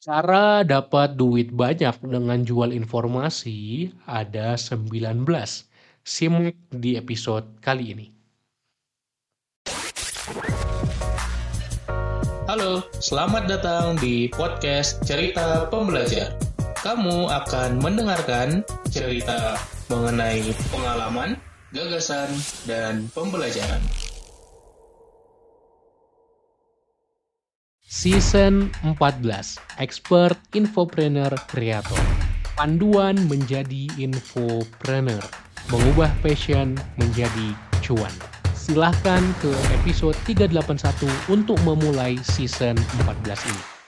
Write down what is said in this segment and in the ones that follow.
Cara dapat duit banyak dengan jual informasi ada 19. Simak di episode kali ini. Halo, selamat datang di podcast Cerita Pembelajar. Kamu akan mendengarkan cerita mengenai pengalaman, gagasan, dan pembelajaran. Season 14, Expert Infopreneur Creator. Panduan menjadi infopreneur. Mengubah passion menjadi cuan. Silahkan ke episode 381 untuk memulai season 14 ini.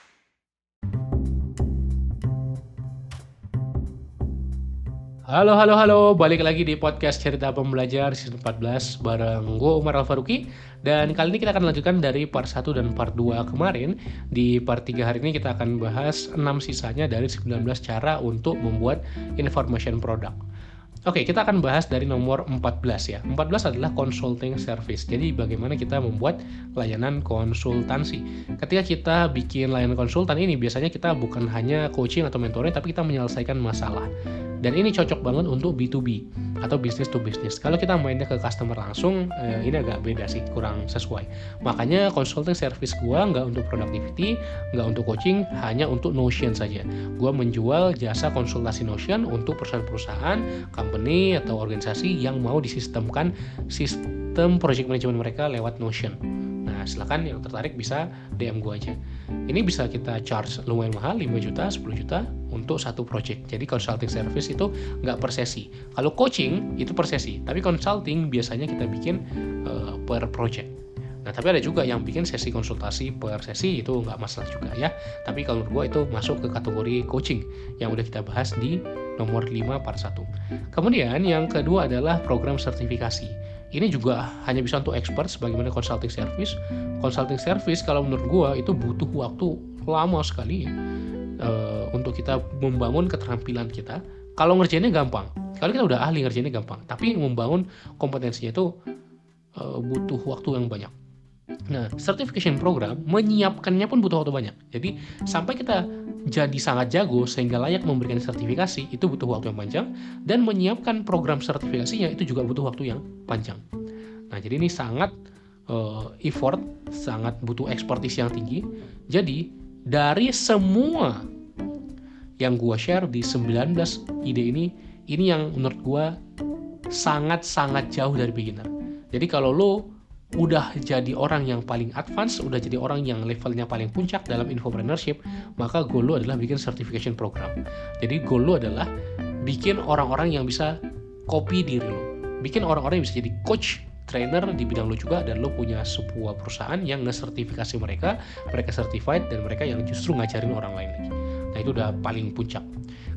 Halo, halo, halo. Balik lagi di podcast Cerita Pembelajar season 14 bareng gue Umar Al-Faruqi. Dan kali ini kita akan lanjutkan dari part 1 dan part 2 kemarin. Di part 3 hari ini kita akan bahas 6 sisanya dari 19 cara untuk membuat information product. Oke, kita akan bahas dari nomor 14 ya. 14 adalah consulting service. Jadi bagaimana kita membuat layanan konsultansi. Ketika kita bikin layanan konsultan ini biasanya kita bukan hanya coaching atau mentoring tapi kita menyelesaikan masalah. Dan ini cocok banget untuk B2B atau business to business. Kalau kita mainnya ke customer langsung, eh, ini agak beda sih, kurang sesuai. Makanya consulting service gua nggak untuk productivity, nggak untuk coaching, hanya untuk Notion saja. Gua menjual jasa konsultasi Notion untuk perusahaan-perusahaan, company atau organisasi yang mau disistemkan sistem project management mereka lewat Notion. Nah, silakan yang tertarik bisa DM gue aja. Ini bisa kita charge lumayan mahal, 5 juta, 10 juta untuk satu project. Jadi consulting service itu nggak per sesi. Kalau coaching itu per sesi, tapi consulting biasanya kita bikin uh, per project. Nah, tapi ada juga yang bikin sesi konsultasi per sesi itu nggak masalah juga ya. Tapi kalau menurut gue itu masuk ke kategori coaching yang udah kita bahas di nomor 5 part 1. Kemudian yang kedua adalah program sertifikasi ini juga hanya bisa untuk expert sebagaimana consulting service. Consulting service kalau menurut gue itu butuh waktu lama sekali ya, untuk kita membangun keterampilan kita. Kalau ngerjainnya gampang, kalau kita udah ahli ngerjainnya gampang, tapi membangun kompetensinya itu uh, butuh waktu yang banyak. Nah, certification program menyiapkannya pun butuh waktu banyak. Jadi sampai kita jadi sangat jago sehingga layak memberikan sertifikasi itu butuh waktu yang panjang dan menyiapkan program sertifikasinya itu juga butuh waktu yang panjang. Nah, jadi ini sangat uh, effort, sangat butuh ekspertis yang tinggi. Jadi, dari semua yang gua share di 19 ide ini, ini yang menurut gua sangat-sangat jauh dari beginner. Jadi kalau lo udah jadi orang yang paling advance, udah jadi orang yang levelnya paling puncak dalam infopreneurship, maka goal lu adalah bikin certification program. Jadi goal lu adalah bikin orang-orang yang bisa copy diri lu. Bikin orang-orang yang bisa jadi coach, trainer di bidang lu juga dan lu punya sebuah perusahaan yang nge-sertifikasi mereka, mereka certified dan mereka yang justru ngajarin orang lain lagi. Nah, itu udah paling puncak.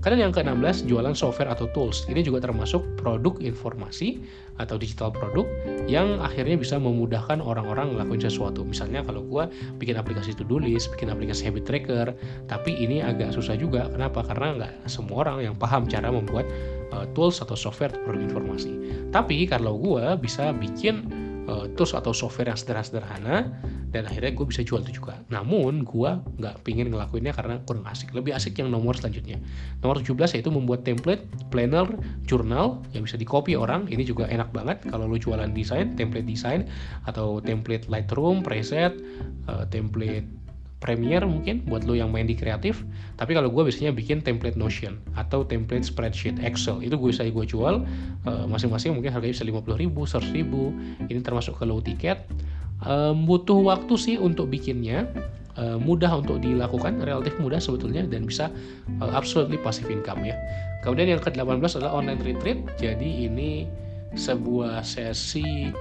Kemudian yang ke-16, jualan software atau tools. Ini juga termasuk produk informasi atau digital produk yang akhirnya bisa memudahkan orang-orang ngelakuin sesuatu. Misalnya kalau gue bikin aplikasi to-do list, bikin aplikasi habit tracker, tapi ini agak susah juga. Kenapa? Karena nggak semua orang yang paham cara membuat uh, tools atau software atau produk informasi. Tapi kalau gue bisa bikin uh, tools atau software yang sederhana-sederhana dan akhirnya gue bisa jual itu juga. Namun gue nggak pingin ngelakuinnya karena kurang asik. Lebih asik yang nomor selanjutnya. Nomor 17 yaitu membuat template planner jurnal yang bisa di copy orang. Ini juga enak banget kalau lo jualan desain template desain atau template Lightroom preset uh, template Premiere mungkin buat lo yang main di kreatif tapi kalau gue biasanya bikin template Notion atau template spreadsheet Excel. Itu gue bisa gue jual uh, masing-masing mungkin harganya bisa 50 ribu, 100 ribu. Ini termasuk ke low ticket. Um, butuh waktu sih untuk bikinnya uh, mudah untuk dilakukan relatif mudah sebetulnya dan bisa uh, absolutely passive income ya. Kemudian yang ke-18 adalah online retreat. Jadi ini sebuah sesi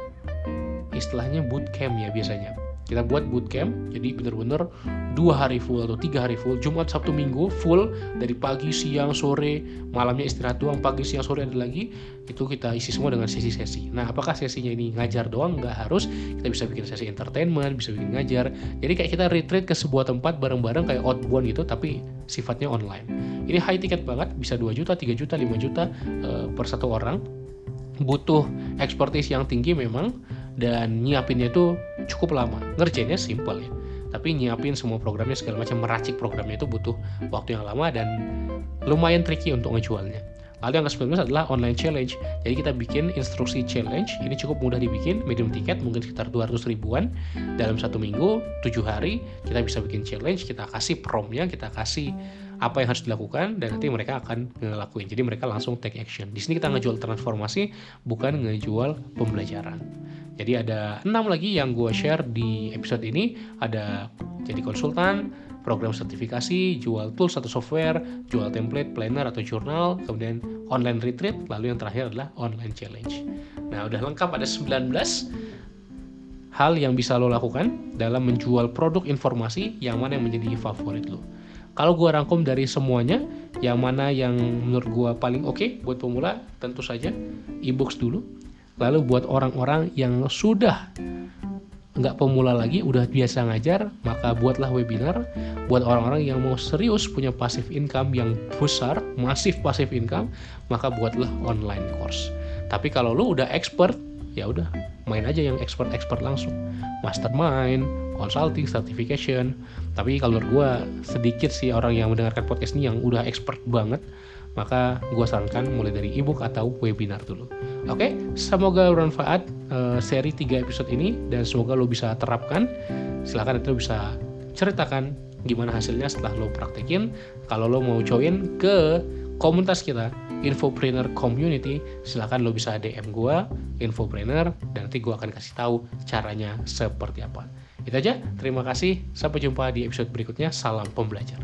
istilahnya bootcamp ya biasanya kita buat bootcamp jadi bener-bener dua hari full atau tiga hari full Jumat Sabtu Minggu full dari pagi siang sore malamnya istirahat doang pagi siang sore ada lagi itu kita isi semua dengan sesi-sesi. Nah apakah sesinya ini ngajar doang? Nggak harus. Kita bisa bikin sesi entertainment bisa bikin ngajar. Jadi kayak kita retreat ke sebuah tempat bareng-bareng kayak outbound gitu tapi sifatnya online. Ini high ticket banget bisa 2 juta 3 juta 5 juta uh, per satu orang. Butuh expertise yang tinggi memang dan nyiapinnya itu cukup lama ngerjainnya simple ya tapi nyiapin semua programnya segala macam meracik programnya itu butuh waktu yang lama dan lumayan tricky untuk ngejualnya Lalu yang ke-19 adalah online challenge. Jadi kita bikin instruksi challenge. Ini cukup mudah dibikin, medium tiket mungkin sekitar 200 ribuan dalam satu minggu, 7 hari kita bisa bikin challenge. Kita kasih promnya, kita kasih apa yang harus dilakukan dan nanti mereka akan ngelakuin. Jadi mereka langsung take action. Di sini kita ngejual transformasi, bukan ngejual pembelajaran. Jadi ada enam lagi yang gue share di episode ini. Ada jadi konsultan, program sertifikasi, jual tools atau software, jual template, planner atau jurnal, kemudian online retreat, lalu yang terakhir adalah online challenge. Nah, udah lengkap ada 19 hal yang bisa lo lakukan dalam menjual produk informasi yang mana yang menjadi favorit lo. Kalau gue rangkum dari semuanya, yang mana yang menurut gue paling oke okay buat pemula, tentu saja e-books dulu. Lalu buat orang-orang yang sudah nggak pemula lagi, udah biasa ngajar, maka buatlah webinar. Buat orang-orang yang mau serius punya passive income yang besar, masif passive income, maka buatlah online course. Tapi kalau lu udah expert, ya udah main aja yang expert-expert langsung. Mastermind, consulting, certification. Tapi kalau gue sedikit sih orang yang mendengarkan podcast ini yang udah expert banget maka gue sarankan mulai dari ebook atau webinar dulu. Oke, okay? semoga bermanfaat uh, seri 3 episode ini dan semoga lo bisa terapkan. Silahkan itu bisa ceritakan gimana hasilnya setelah lo praktekin. Kalau lo mau join ke komunitas kita, Infopreneur Community, silahkan lo bisa DM gue, Infopreneur, dan nanti gue akan kasih tahu caranya seperti apa. Itu aja, terima kasih, sampai jumpa di episode berikutnya, salam pembelajar.